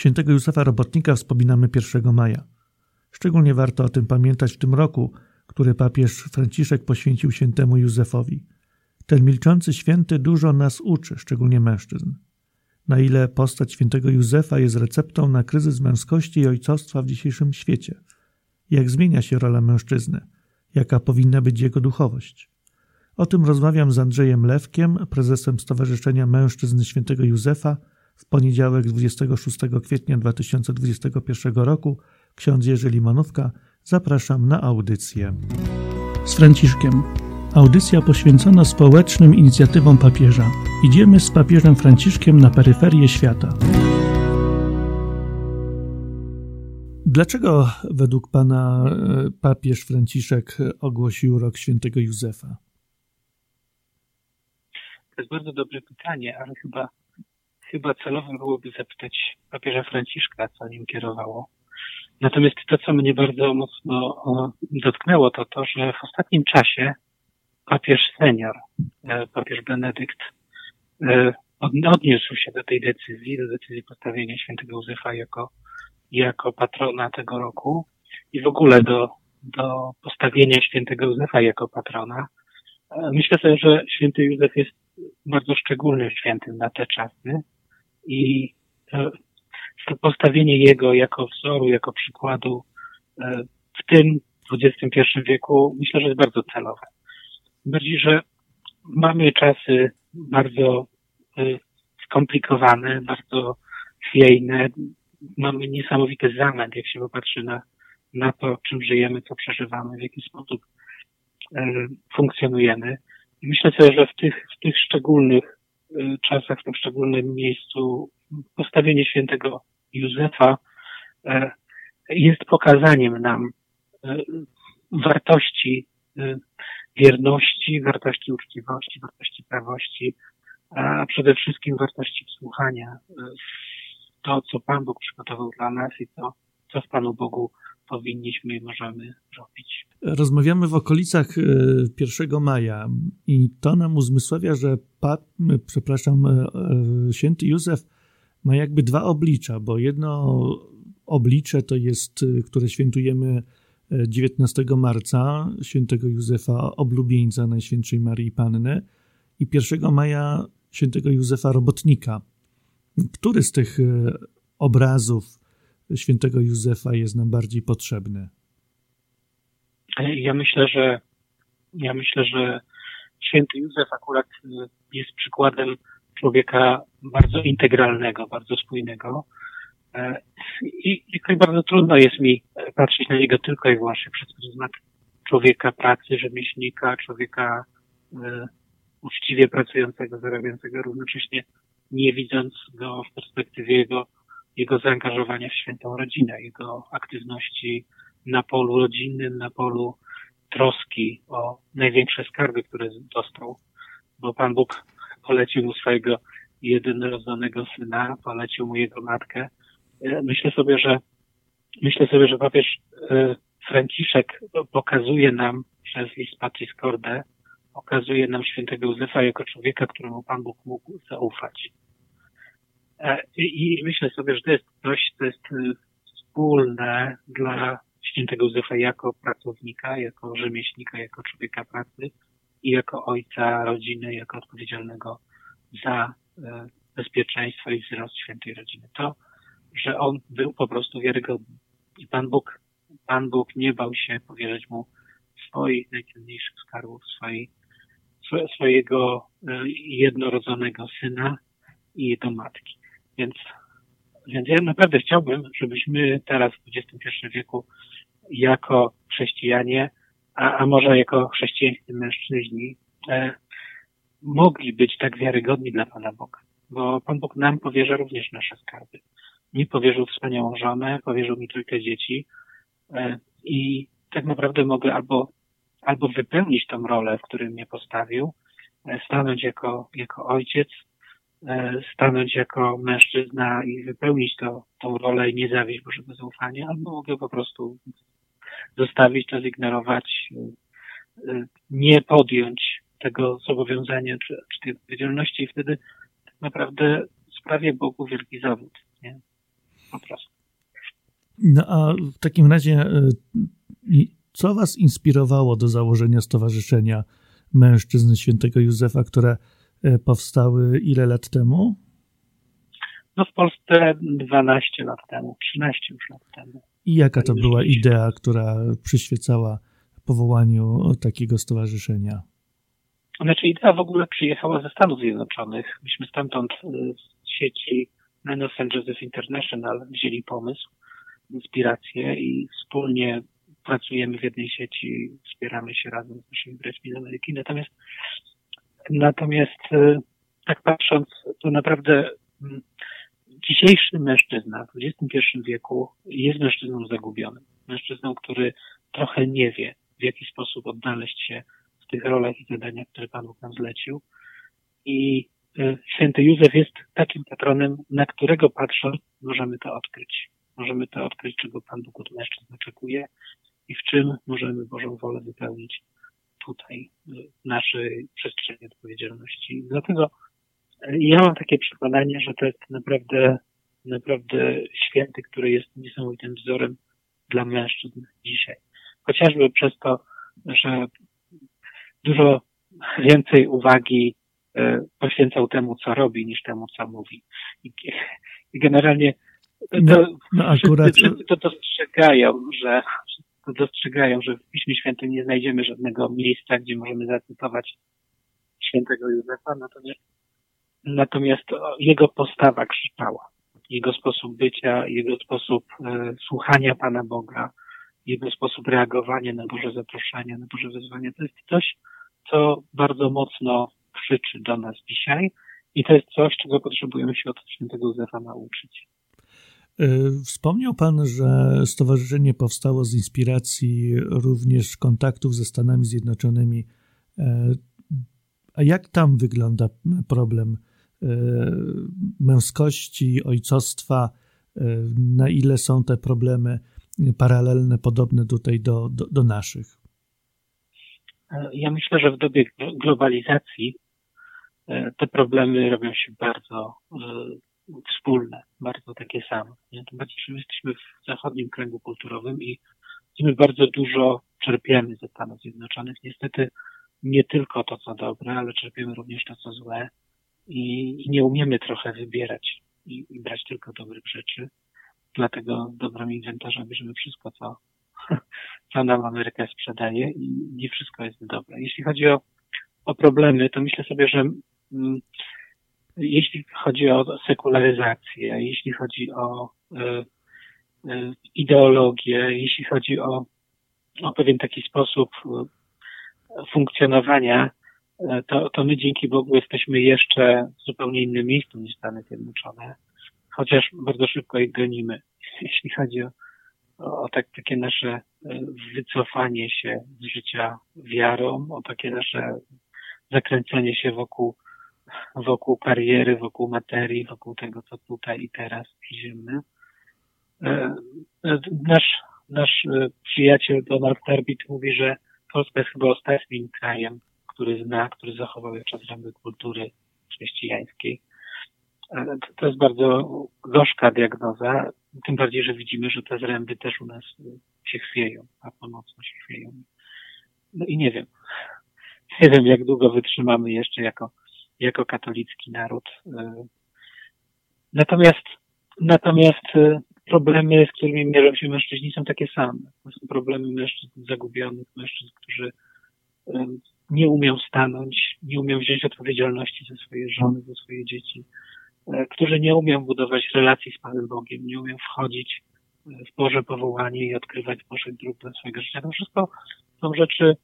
Świętego Józefa Robotnika wspominamy 1 maja. Szczególnie warto o tym pamiętać w tym roku, który papież Franciszek poświęcił świętemu Józefowi. Ten milczący święty dużo nas uczy, szczególnie mężczyzn. Na ile postać świętego Józefa jest receptą na kryzys męskości i ojcostwa w dzisiejszym świecie. Jak zmienia się rola mężczyzny? Jaka powinna być jego duchowość? O tym rozmawiam z Andrzejem Lewkiem, prezesem Stowarzyszenia Mężczyzn Świętego Józefa, w poniedziałek 26 kwietnia 2021 roku. Ksiądz Jerzy Limanówka, zapraszam na audycję. Z Franciszkiem. Audycja poświęcona społecznym inicjatywom papieża. Idziemy z papieżem Franciszkiem na peryferię świata. Dlaczego według pana e, papież Franciszek ogłosił rok świętego Józefa? To jest bardzo dobre pytanie, ale chyba, chyba celowo byłoby zapytać papieża Franciszka, co nim kierowało. Natomiast to, co mnie bardzo mocno dotknęło, to to, że w ostatnim czasie papież senior, e, papież Benedykt, e, odniósł się do tej decyzji, do decyzji postawienia świętego Józefa jako, jako patrona tego roku i w ogóle do, do postawienia świętego Józefa jako patrona. E, myślę sobie, że święty Józef jest bardzo szczególnym świętym na te czasy i postawienie jego jako wzoru, jako przykładu w tym XXI wieku myślę, że jest bardzo celowe. Bardziej, że mamy czasy bardzo y, skomplikowane, bardzo chwiejne. Mamy niesamowity zamęt, jak się popatrzy na, na to, czym żyjemy, co przeżywamy, w jaki sposób funkcjonujemy. I myślę sobie, że w tych, w tych szczególnych czasach, w tym szczególnym miejscu postawienie świętego Józefa jest pokazaniem nam wartości wierności, wartości uczciwości, wartości prawości, a przede wszystkim wartości wsłuchania w to, co Pan Bóg przygotował dla nas i to, co w Panu Bogu powinniśmy i możemy robić. Rozmawiamy w okolicach 1 e, maja i to nam uzmysławia, że Pan, przepraszam, e, e, święty Józef ma jakby dwa oblicza, bo jedno oblicze to jest, które świętujemy 19 marca świętego Józefa Oblubieńca Najświętszej Marii Panny i 1 maja świętego Józefa Robotnika. Który z tych obrazów świętego Józefa jest nam bardziej potrzebny? Ja myślę, że ja myślę, że święty Józef akurat e, jest przykładem człowieka bardzo integralnego, bardzo spójnego, E, I jakoś bardzo trudno jest mi patrzeć na niego tylko i wyłącznie przez pryzmat człowieka pracy, rzemieślnika, człowieka e, uczciwie pracującego, zarabiającego, równocześnie nie widząc go w perspektywie jego, jego zaangażowania w świętą rodzinę, jego aktywności na polu rodzinnym, na polu troski o największe skarby, które dostał, bo Pan Bóg polecił mu swojego jedynorodzonego syna, polecił mu jego matkę, myślę sobie, że myślę sobie, że papież e, Franciszek pokazuje nam przez list Patris Corde, pokazuje nam świętego Józefa jako człowieka, któremu Pan Bóg mógł zaufać. E, I myślę sobie, że to jest coś, co jest e, wspólne dla świętego Józefa jako pracownika, jako rzemieślnika, jako człowieka pracy i jako ojca rodziny, jako odpowiedzialnego za bezpieczeństwo i wzrost świętej rodziny. To że on był po prostu wiarygodny. I Pan Bóg, Pan Bóg nie bał się powierzyć mu swoich najcenniejszych skarbów, swojego e, jednorodzonego syna i jego matki. Więc, więc ja naprawdę chciałbym, żebyśmy teraz w XXI wieku jako chrześcijanie, a, a może jako chrześcijańscy mężczyźni, e, mogli być tak wiarygodni dla Pana Boga. Bo Pan Bóg nam powierza również nasze skarby mi powierzył wspaniałą żonę, powierzył mi trójkę dzieci e, i tak naprawdę mogę albo, albo wypełnić tą rolę, w której mnie postawił, e, stanąć jako, jako ojciec, stanąć jako mężczyzna i wypełnić to, tą rolę i nie zawieść Bożego zaufania, albo mogę po prostu zostawić to, zignorować, nie podjąć tego zobowiązania czy, czy tej odpowiedzialności i wtedy tak naprawdę sprawię Bogu wielki zawód. Nie? No a w takim razie, co Was inspirowało do założenia Stowarzyszenia Mężczyzn Świętego Józefa, które powstały ile lat temu? No w Polsce 12 lat temu, 13 już lat temu. I jaka to była idea, która przyświecała powołaniu takiego stowarzyszenia? Znaczy idea w ogóle przyjechała ze Stanów Zjednoczonych. Myśmy stamtąd y, z sieci of St. Joseph International wzięli pomysł, inspirację i wspólnie pracujemy w jednej sieci, wspieramy się razem z naszymi braćmi z Ameryki. Natomiast, natomiast y, tak patrząc, to naprawdę mm, dzisiejszy mężczyzna w XXI wieku jest mężczyzną zagubionym. Mężczyzną, który trochę nie wie, w jaki sposób odnaleźć się w tych rolach i zadaniach, które Pan Bóg nam zlecił. I e, święty Józef jest takim patronem, na którego patrząc możemy to odkryć. Możemy to odkryć, czego Pan Bóg od mężczyzn oczekuje i w czym możemy Bożą wolę wypełnić tutaj, w naszej przestrzeni odpowiedzialności. Dlatego ja mam takie przekonanie, że to jest naprawdę, naprawdę święty, który jest niesamowitym wzorem dla mężczyzn dzisiaj. Chociażby przez to, że dużo więcej uwagi e, poświęcał temu, co robi, niż temu, co mówi. I, generalnie to, no, no akurat... wszyscy, wszyscy to dostrzegają, że dostrzegają, że w Piśmie Świętym nie znajdziemy żadnego miejsca, gdzie możemy zacytować świętego Józefa, natomiast Natomiast jego postawa krzyczała. Jego sposób bycia, jego sposób e, słuchania Pana Boga, jego sposób reagowania na Boże zaproszenia, na Boże wezwania, to jest coś, co bardzo mocno krzyczy do nas dzisiaj i to jest coś, czego potrzebujemy się od świętego Józefa nauczyć. E, wspomniał Pan, że stowarzyszenie powstało z inspiracji również kontaktów ze Stanami Zjednoczonymi. E, a jak tam wygląda problem E, męskości, ojcostwa, e, na ile są te problemy paralelne, podobne tutaj do, do, do naszych? Ja myślę, że w dobie globalizacji e, te problemy robią się bardzo wspólne, bardzo takie same. Nie? Tym bardziej, że my jesteśmy w zachodnim kręgu kulturowym i my bardzo dużo czerpiemy ze Stanów Zjednoczonych. Niestety nie tylko to, co dobre, ale czerpiemy również to, co złe i, i nie umiemy trochę wybierać i, i, brać tylko dobrych rzeczy. Dlatego dobrym inwentarzem bierzemy wszystko, co, co nam Ameryka sprzedaje i nie wszystko jest dobre. Jeśli chodzi o, o problemy, to myślę sobie, że mm, jeśli chodzi o sekularyzację, jeśli chodzi o y, y, ideologię, jeśli chodzi o, o pewien taki sposób y, funkcjonowania, E, to, to my dzięki Bogu jesteśmy jeszcze w zupełnie innym miejscu niż Stany Zjednoczone, chociaż bardzo szybko ich gonimy, jeśli chodzi o, o tak, takie nasze e, wycofanie się z życia wiarą, o takie nasze zakręcenie się wokół, wokół kariery, wokół materii, wokół tego, co tutaj i teraz widzimy. E, nasz, nasz przyjaciel Donald Terbit mówi, że Polska jest chyba ostatnim krajem, który zna, który zachował jeszcze ramy kultury chrześcijańskiej. To jest bardzo gorzka diagnoza, tym bardziej, że widzimy, że te zręby też u nas się chwieją, a pomocno się chwieją. No i nie wiem. Nie wiem, jak długo wytrzymamy jeszcze jako, jako katolicki naród. Natomiast, natomiast problemy, z którymi mierzą się mężczyźni są takie same. To są problemy mężczyzn zagubionych, mężczyzn, którzy nie umiał stanąć, nie umiał wziąć odpowiedzialności za swoje żony, za swoje dzieci, e, którzy nie umiał budować relacji z Panem Bogiem, nie umiał wchodzić e, w Boże powołanie i odkrywać Bożych dróg dla swojego życia. To wszystko są rzeczy, e,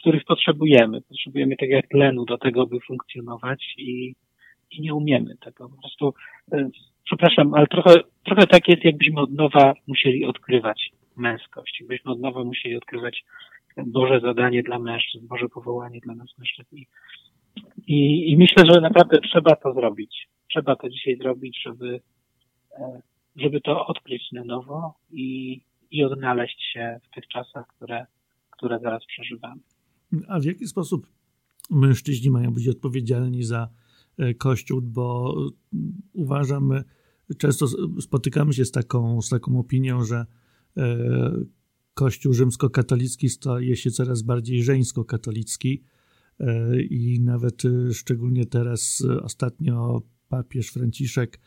których potrzebujemy. Potrzebujemy tak jak tlenu do tego, by funkcjonować i, i nie umiemy tego. Po prostu, przepraszam, ale trochę, trochę tak jest, jakbyśmy od nowa musieli odkrywać męskość, jakbyśmy od nowa musieli odkrywać Boże zadanie dla mężczyzn, Boże powołanie dla nas mężczyzn. I, I myślę, że naprawdę trzeba to zrobić. Trzeba to dzisiaj zrobić, żeby, e, żeby to odkryć na nowo i, i odnaleźć się w tych czasach, które, które zaraz przeżywamy. A w jaki sposób mężczyźni mają być odpowiedzialni za e, Kościół? Bo uważam, często spotykamy się z taką, z taką opinią, że Kościół rzymskokatolicki staje się coraz bardziej żeńskokatolicki i nawet szczególnie teraz ostatnio papież Franciszek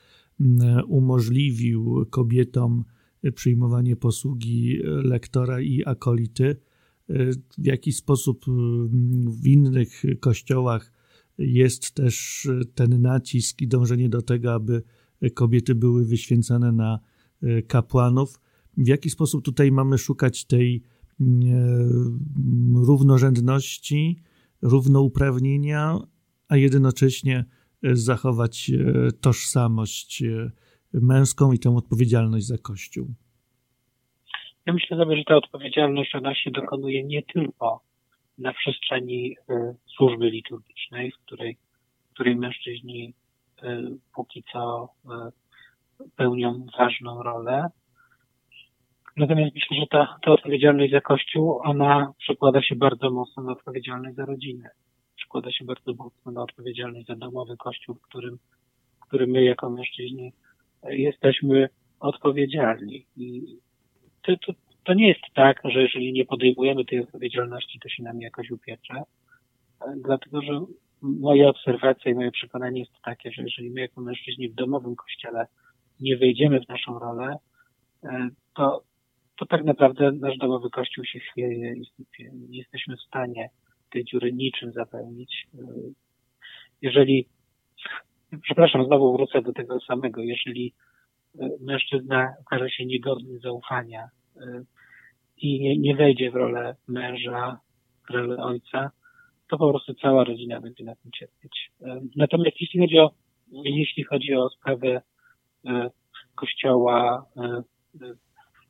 umożliwił kobietom przyjmowanie posługi lektora i akolity. W jaki sposób w innych kościołach jest też ten nacisk i dążenie do tego, aby kobiety były wyświęcane na kapłanów. W jaki sposób tutaj mamy szukać tej równorzędności, równouprawnienia, a jednocześnie zachować tożsamość męską i tę odpowiedzialność za Kościół? Ja myślę sobie, że ta odpowiedzialność ona się dokonuje nie tylko na przestrzeni y, służby liturgicznej, w której, w której mężczyźni y, póki co y, pełnią ważną rolę. Natomiast myślę, że ta, ta odpowiedzialność za Kościół, ona przekłada się bardzo mocno na odpowiedzialność za rodzinę. Przekłada się bardzo mocno na odpowiedzialność za domowy Kościół, w którym, w którym my jako mężczyźni jesteśmy odpowiedzialni. I to, to, to nie jest tak, że jeżeli nie podejmujemy tej odpowiedzialności, to się nam jakoś upiecze. Dlatego, że moja obserwacja i moje przekonanie jest takie, że jeżeli my jako mężczyźni w domowym kościele nie wejdziemy w naszą rolę, e, to, to tak naprawdę nasz domowy kościół się chwieje i nie jesteśmy w stanie tej dziury niczym zapełnić. E, jeżeli przepraszam, znowu wrócę do tego samego. Jeżeli e, mężczyzna okaże się niegodny zaufania e, i nie, nie wejdzie w rolę męża, w rolę ojca, to po prostu cała rodzina będzie na tym cierpieć. E, natomiast jeśli chodzi o, jeśli chodzi o sprawę kościoła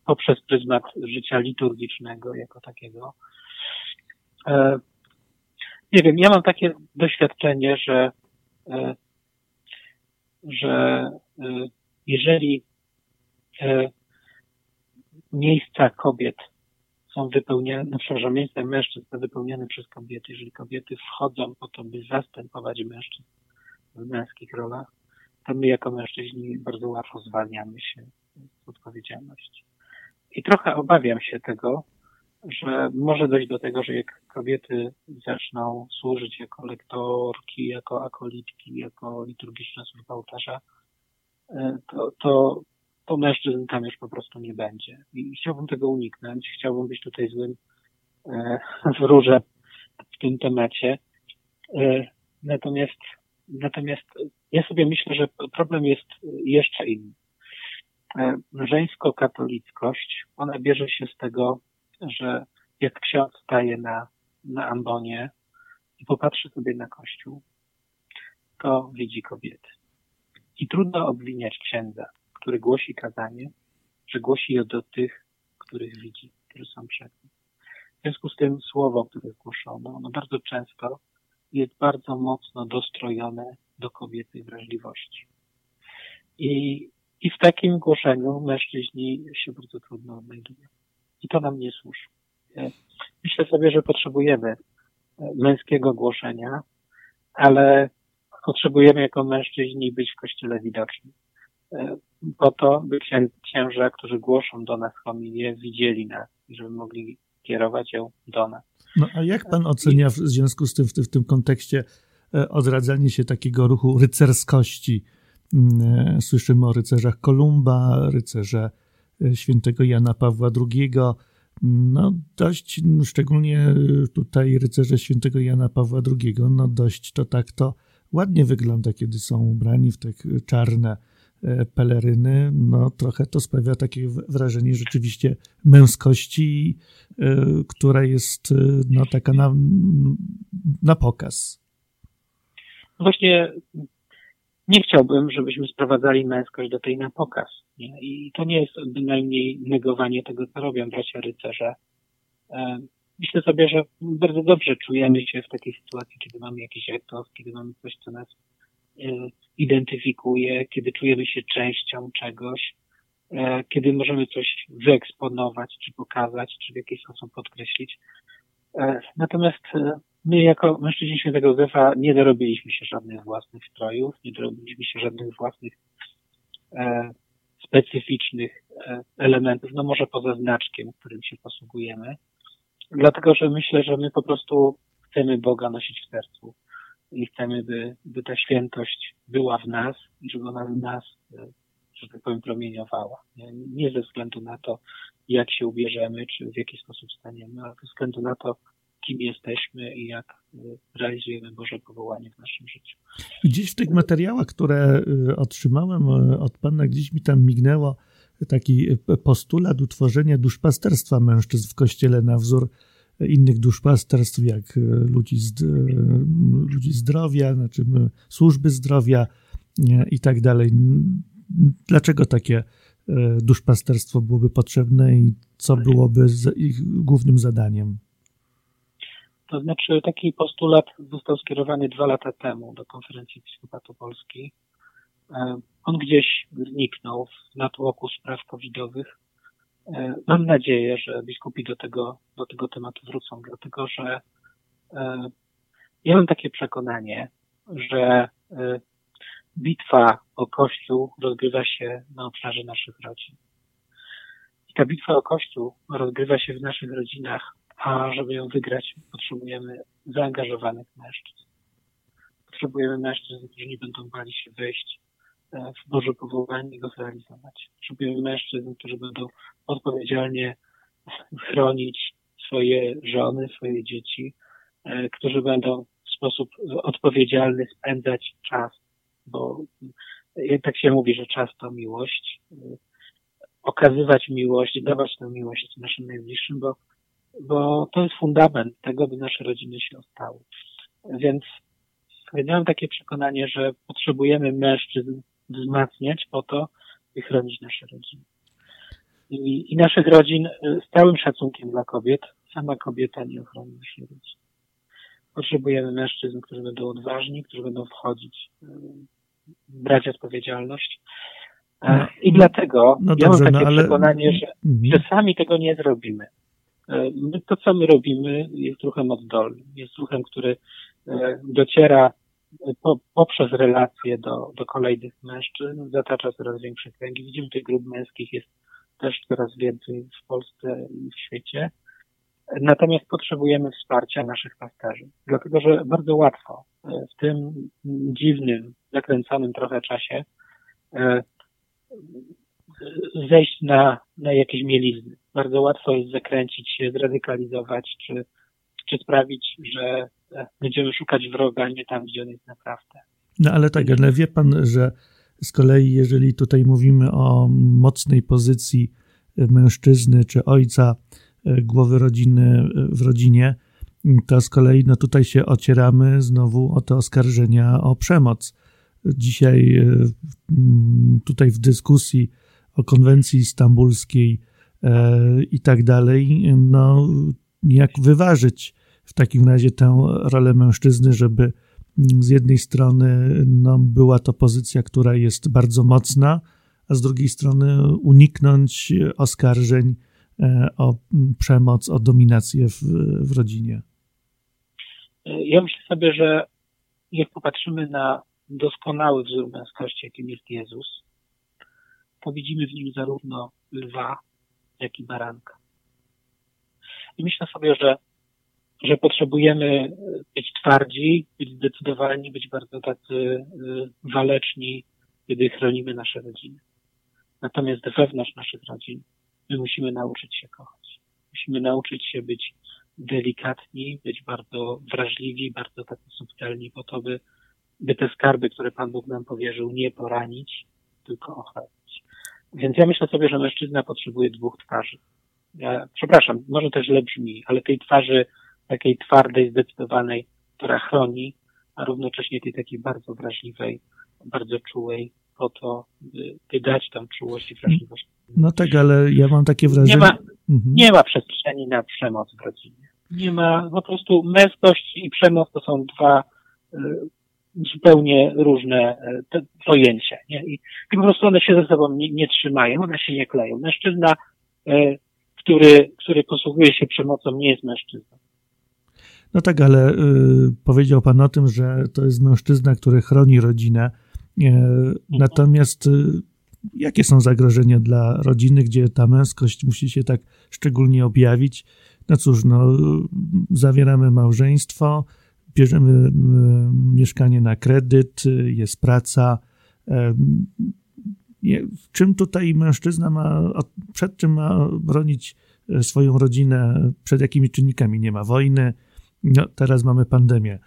poprzez pryzmat życia liturgicznego jako takiego, nie wiem, ja mam takie doświadczenie, że że jeżeli miejsca kobiet są wypełniane, no przepraszam, miejsca mężczyzn są wypełniane przez kobiety, jeżeli kobiety wchodzą po to, by zastępować mężczyzn w męskich rolach, to my jako mężczyźni bardzo łatwo zwalniamy się z odpowiedzialności. I trochę obawiam się tego, że może dojść do tego, że jak kobiety zaczną służyć jako lektorki, jako akolitki, jako liturgiczna służba ołtarza, e, to, to, to mężczyzn tam już po prostu nie będzie. I chciałbym tego uniknąć. Chciałbym być tutaj złym e, wróżem w tym temacie. E, natomiast, natomiast ja sobie myślę, że problem jest jeszcze inny. Żeńsko-katolickość, ona bierze się z tego, że jak ksiądz staje na, na ambonie i popatrzy sobie na kościół, to widzi kobiety. I trudno obwiniać księdza, który głosi kazanie, że głosi je do tych, których widzi, którzy są przed nim. W związku z tym słowo, które zgłoszono, ono bardzo często jest bardzo mocno dostrojone do kobiety wrażliwości. I, I w takim głoszeniu mężczyźni się bardzo trudno odnajdują i to nam nie służy. E, myślę sobie, że potrzebujemy e, męskiego głoszenia, ale potrzebujemy jako mężczyźni być w kościele widoczni. E, po to, by księża, którzy głoszą do nas homilię, widzieli nas, żeby mogli kierować ją do nas. No a jak pan ocenia w związku z tym, w tym, w tym kontekście odradzanie się takiego ruchu rycerskości? Mm, słyszymy o rycerzach Kolumba, rycerze świętego Jana Pawła II. No dość, no, szczególnie tutaj rycerze świętego Jana Pawła II, no dość to tak to ładnie wygląda, kiedy są ubrani w te czarne e, peleryny. No trochę to sprawia takie wrażenie rzeczywiście męskości, e, która jest e, no taka na, na pokaz. Właśnie nie chciałbym, żebyśmy sprowadzali męskość do tej na pokaz. Nie? I to nie jest bynajmniej negowanie tego, co robią bracia rycerze. E, myślę sobie, że bardzo dobrze czujemy się w takiej sytuacji, kiedy mamy jakiś etos, kiedy mamy coś, co nas e, identyfikuje, kiedy czujemy się częścią czegoś, e, kiedy możemy coś wyeksponować, czy pokazać, czy w jakiś sposób podkreślić. Natomiast My jako mężczyźni świętego Józefa nie dorobiliśmy się żadnych własnych strojów, nie dorobiliśmy się żadnych własnych e, specyficznych e, elementów, no może poza znaczkiem, którym się posługujemy. Dlatego, że myślę, że my po prostu chcemy Boga nosić w sercu i chcemy, by, by ta świętość była w nas i żeby ona w nas, e, że tak powiem, promieniowała. Nie, nie ze względu na to, jak się ubierzemy, czy w jaki sposób staniemy, ale ze względu na to, kim jesteśmy i jak e, realizujemy Boże powołanie w naszym życiu. Gdzieś w tych materiałach, które e, otrzymałem od Pana, gdzieś mi tam mignęło taki postulat utworzenia duszpasterstwa mężczyzn w Kościele na wzór innych duszpasterstw, jak e, ludzi, z, e, ludzi zdrowia, znaczy służby zdrowia i tak dalej. Dlaczego takie e, duszpasterstwo byłoby potrzebne i co byłoby ich głównym zadaniem? To znaczy, taki postulat został skierowany dwa lata temu do konferencji Episkopatu Polski. On gdzieś zniknął w natłoku spraw covidowych mam nadzieję, że biskupi do tego, do tego tematu wrócą, dlatego że e, ja mam takie przekonanie, że e, bitwa o Kościół rozgrywa się na obszarze naszych rodzin. I ta bitwa o Kościół rozgrywa się w naszych rodzinach, a żeby ją wygrać, potrzebujemy zaangażowanych mężczyzn. Potrzebujemy mężczyzn, którzy nie będą bali się wejść w Boże powołanie go zrealizować. Potrzebujemy mężczyzn, którzy będą odpowiedzialnie chronić swoje żony, swoje dzieci, e, którzy będą w sposób odpowiedzialny spędzać czas, bo tak się mówi, że czas to miłość, e, okazywać miłość, dawać tę miłość naszym najbliższym, bo, bo to jest fundament tego, by nasze rodziny się ostały. Więc miałem takie przekonanie, że potrzebujemy mężczyzn wzmacniać po to, by chronić nasze rodziny. I, i naszych rodzin y, z całym szacunkiem dla kobiet, sama kobieta nie ochroni naszej rodziny. Potrzebujemy mężczyzn, którzy będą odważni, którzy będą wchodzić, y, brać odpowiedzialność. E, no, I dlatego no ja dobrze, mam takie no, ale... przekonanie, że, mhm. że sami tego nie zrobimy. E, to, co my robimy, jest ruchem oddolnym. Jest ruchem, który e, dociera po, poprzez relacje do, do kolejnych mężczyzn, zatacza coraz większe kręgi. Widzimy, tych grup męskich jest też coraz więcej w Polsce i w świecie. Natomiast potrzebujemy wsparcia naszych pasterzy, dlatego że bardzo łatwo e, w tym dziwnym, zakręconym trochę czasie e, zejść na, na jakieś mielizny. Bardzo łatwo jest zakręcić się, zradykalizować, czy, czy sprawić, że będziemy szukać wroga nie tam, gdzie on jest naprawdę. No ale tak, ale wie pan, że z kolei, jeżeli tutaj mówimy o mocnej pozycji mężczyzny czy ojca, e, głowy rodziny e, w rodzinie, to z kolei no tutaj się ocieramy znowu o te oskarżenia o przemoc. Dzisiaj e, tutaj w dyskusji o konwencji stambulskiej i tak dalej, no jak wyważyć w takim razie tę rolę mężczyzny, żeby z jednej strony no, była to pozycja, która jest bardzo mocna, a z drugiej strony uniknąć oskarżeń e, o przemoc, o dominację w, w rodzinie. Ja myślę sobie, że jak popatrzymy na doskonały wzór męskości, jakim jest Jezus, to widzimy w nim zarówno lwa, jak i baranka. I myślę sobie, że że potrzebujemy być twardzi, być zdecydowani, być bardzo tacy y, waleczni, kiedy chronimy nasze rodziny. Natomiast wewnątrz naszych rodzin my musimy nauczyć się kochać. Musimy nauczyć się być delikatni, być bardzo wrażliwi, bardzo tacy subtelni po to, by, by te skarby, które Pan Bóg nam powierzył, nie poranić, tylko ochronić. Więc ja myślę sobie, że mężczyzna potrzebuje dwóch twarzy. Ja, przepraszam, może to źle brzmi, ale tej twarzy takiej twardej, zdecydowanej, która chroni, a równocześnie tej takiej bardzo wrażliwej, bardzo czułej, po to, by, dać tam czułość i wrażliwość. No tak, ale ja mam takie wrażenie. Nie ma, mhm. nie ma przestrzeni na przemoc w rodzinie. Nie ma, po prostu męskość i przemoc to są dwa y, zupełnie różne y, te, pojęcia. Nie? I, I, po prostu one się ze sobą nie, nie trzymają, one się nie kleją. Mężczyzna, y, który, który posługuje się przemocą, nie jest mężczyzną. No tak, ale y, powiedział Pan o tym, że to jest mężczyzna, który chroni rodzinę. Y, natomiast y, jakie są zagrożenia dla rodziny, gdzie ta męskość musi się tak szczególnie objawić? No cóż, no, zawieramy małżeństwo, bierzemy mieszkanie na kredyt, jest praca. Czym tutaj mężczyzna ma, przed czym ma bronić e, swoją rodzinę, przed jakimi czynnikami? Nie ma wojny, no, teraz mamy pandemię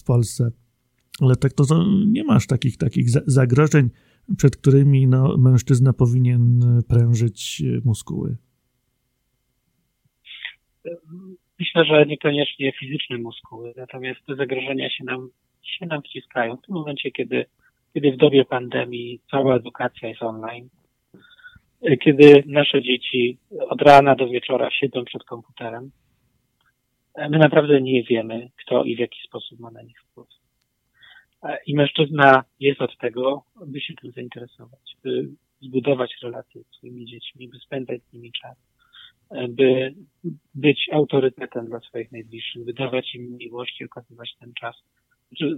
w Polsce, ale tak to, nie masz takich, takich zagrożeń, przed którymi no, mężczyzna powinien prężyć muskuły. Myślę, że niekoniecznie fizyczne muskuły, natomiast te zagrożenia się nam, się nam wciskają. W tym momencie, kiedy, kiedy w dobie pandemii cała edukacja jest online, kiedy nasze dzieci od rana do wieczora siedzą przed komputerem, my naprawdę nie wiemy, kto i w jaki sposób ma na nich wpływ. I mężczyzna jest od tego, by się tym zainteresować, by zbudować relacje z swoimi dziećmi, by spędzać z nimi czas by być autorytetem dla swoich najbliższych, by dawać im miłość i okazywać ten czas,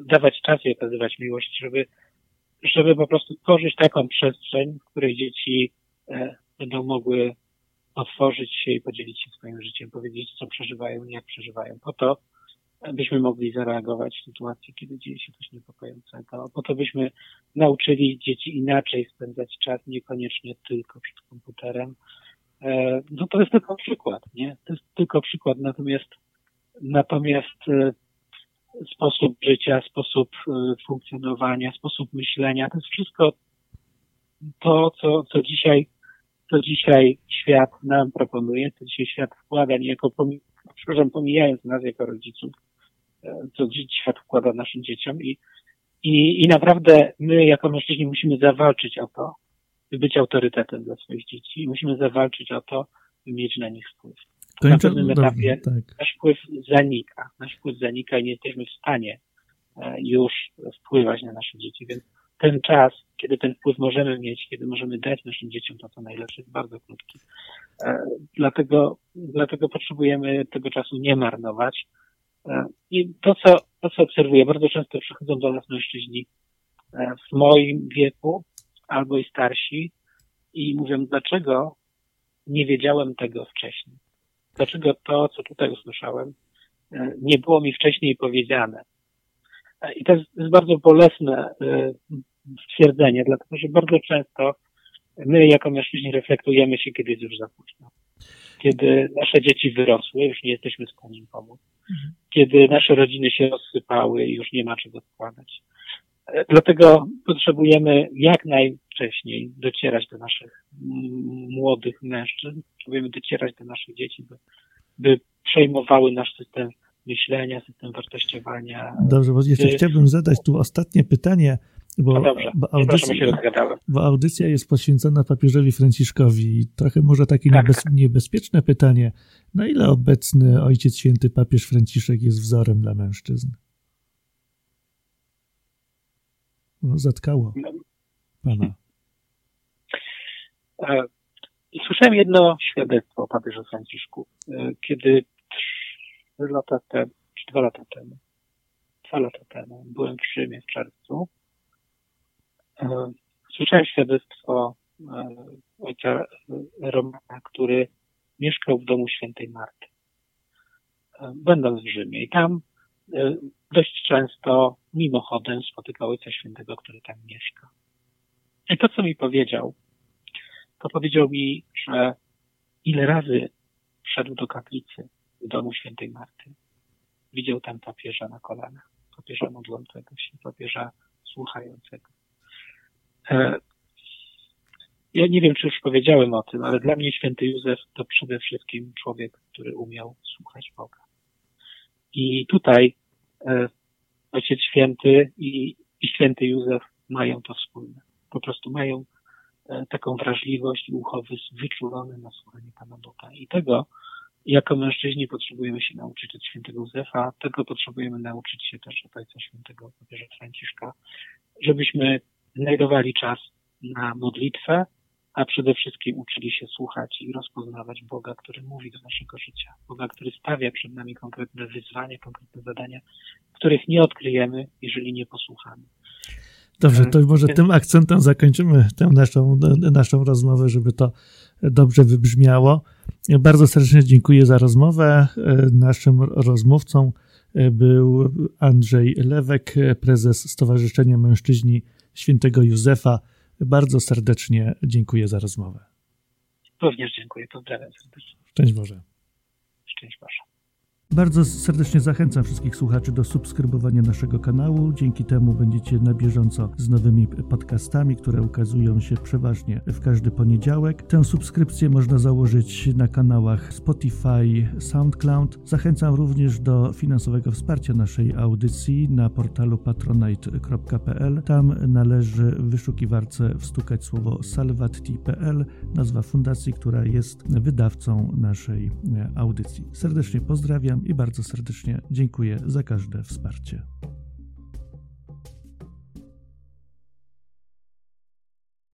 dawać czas i okazywać miłość, żeby, żeby po prostu tworzyć taką przestrzeń, w której dzieci e, będą mogły otworzyć się i podzielić się swoim życiem, powiedzieć, co przeżywają i jak przeżywają. Po to, byśmy mogli zareagować w sytuacji, kiedy dzieje się coś niepokojącego. Po to byśmy nauczyli dzieci inaczej spędzać czas, niekoniecznie tylko przed komputerem, E, no to jest tylko przykład, nie? To jest tylko przykład, natomiast natomiast e, sposób życia, sposób e, funkcjonowania, sposób myślenia, to jest wszystko to, co, co dzisiaj, co dzisiaj świat nam proponuje, co dzisiaj świat wkłada, niejako pomi przepraszam, pomijając nas jako rodziców, co świat wkłada naszym dzieciom i, i, i naprawdę my jako mężczyźni musimy zawalczyć o to, by być autorytetem dla swoich dzieci. Musimy zawalczyć o to, by mieć na nich wpływ. Na pewnym etapie tak. nasz wpływ zanika. Nasz wpływ zanika i nie jesteśmy w stanie e, już wpływać na nasze dzieci, więc ten czas, kiedy ten wpływ możemy mieć, kiedy możemy dać naszym dzieciom to, co najlepsze, jest bardzo krótki. E, dlatego, dlatego potrzebujemy tego czasu nie marnować. E, I to, co, to, co obserwuję, bardzo często przychodzą do nas mężczyźni w moim wieku, albo i starsi i mówią, dlaczego nie wiedziałem tego wcześniej? Dlaczego to, co tutaj usłyszałem, e, nie było mi wcześniej powiedziane? E, I to jest, bardzo bolesne e, stwierdzenie, dlatego że bardzo często my jako mężczyźni reflektujemy się, kiedy jest już za późno. Kiedy nasze dzieci wyrosły, już nie jesteśmy w stanie im pomóc. Mhm. Kiedy nasze rodziny się rozsypały i już nie ma czego składać. Dlatego potrzebujemy jak najwcześniej docierać do naszych młodych mężczyzn, potrzebujemy docierać do naszych dzieci, by, by przejmowały nasz system myślenia, system wartościowania. Dobrze, bo jeszcze y, chciałbym zadać tu ostatnie pytanie, bo, no dobrze, audycja, się bo audycja jest poświęcona papieżowi Franciszkowi. Trochę może takie tak. niebez, niebezpieczne pytanie. Na ile obecny Ojciec Święty papież Franciszek jest wzorem dla mężczyzn? No, zatkało pana. E, słyszałem jedno świadectwo o papieżu Franciszku, e, kiedy trzy lata temu, czy dwa lata temu, dwa lata temu byłem w Rzymie w czerwcu. E, słyszałem świadectwo ojca Romana, który mieszkał w domu świętej Marty. Będąc w Rzymie i tam dość często mimochodem spotykał Ojca Świętego, który tam mieszka. I to, co mi powiedział, to powiedział mi, że ile razy wszedł do kaplicy w domu Świętej Marty. Widział tam papieża na kolanach, papieża modlącego się, papieża słuchającego. E, ja nie wiem, czy już powiedziałem o tym, ale dla mnie święty Józef to przede wszystkim człowiek, który umiał słuchać Boga. I tutaj E, Ojciec Święty i, i Święty Józef mają to wspólne. Po prostu mają e, taką wrażliwość i uchowy wyczulony na słuchanie Pana Boga. I tego jako mężczyźni potrzebujemy się nauczyć od świętego Józefa, tego potrzebujemy nauczyć się też od Ojca Świętego papieża Franciszka, żebyśmy znajdowali czas na modlitwę, a przede wszystkim uczyli się słuchać i rozpoznawać Boga, który mówi do naszego życia. Boga, który stawia przed nami konkretne wyzwania, konkretne zadania, których nie odkryjemy, jeżeli nie posłuchamy. Dobrze, to może tym akcentem zakończymy tę naszą, naszą rozmowę, żeby to dobrze wybrzmiało. Bardzo serdecznie dziękuję za rozmowę. Naszym rozmówcą był Andrzej Lewek, prezes Stowarzyszenia Mężczyźni Świętego Józefa. Bardzo serdecznie dziękuję za rozmowę. Również dziękuję. Pozdrawiam serdecznie. Szczęść Boże. Szczęść Boże. Bardzo serdecznie zachęcam wszystkich słuchaczy do subskrybowania naszego kanału. Dzięki temu będziecie na bieżąco z nowymi podcastami, które ukazują się przeważnie w każdy poniedziałek. Tę subskrypcję można założyć na kanałach Spotify, SoundCloud. Zachęcam również do finansowego wsparcia naszej audycji na portalu patronite.pl. Tam należy w wyszukiwarce wstukać słowo salvati.pl, nazwa fundacji, która jest wydawcą naszej audycji. Serdecznie pozdrawiam i bardzo serdecznie dziękuję za każde wsparcie.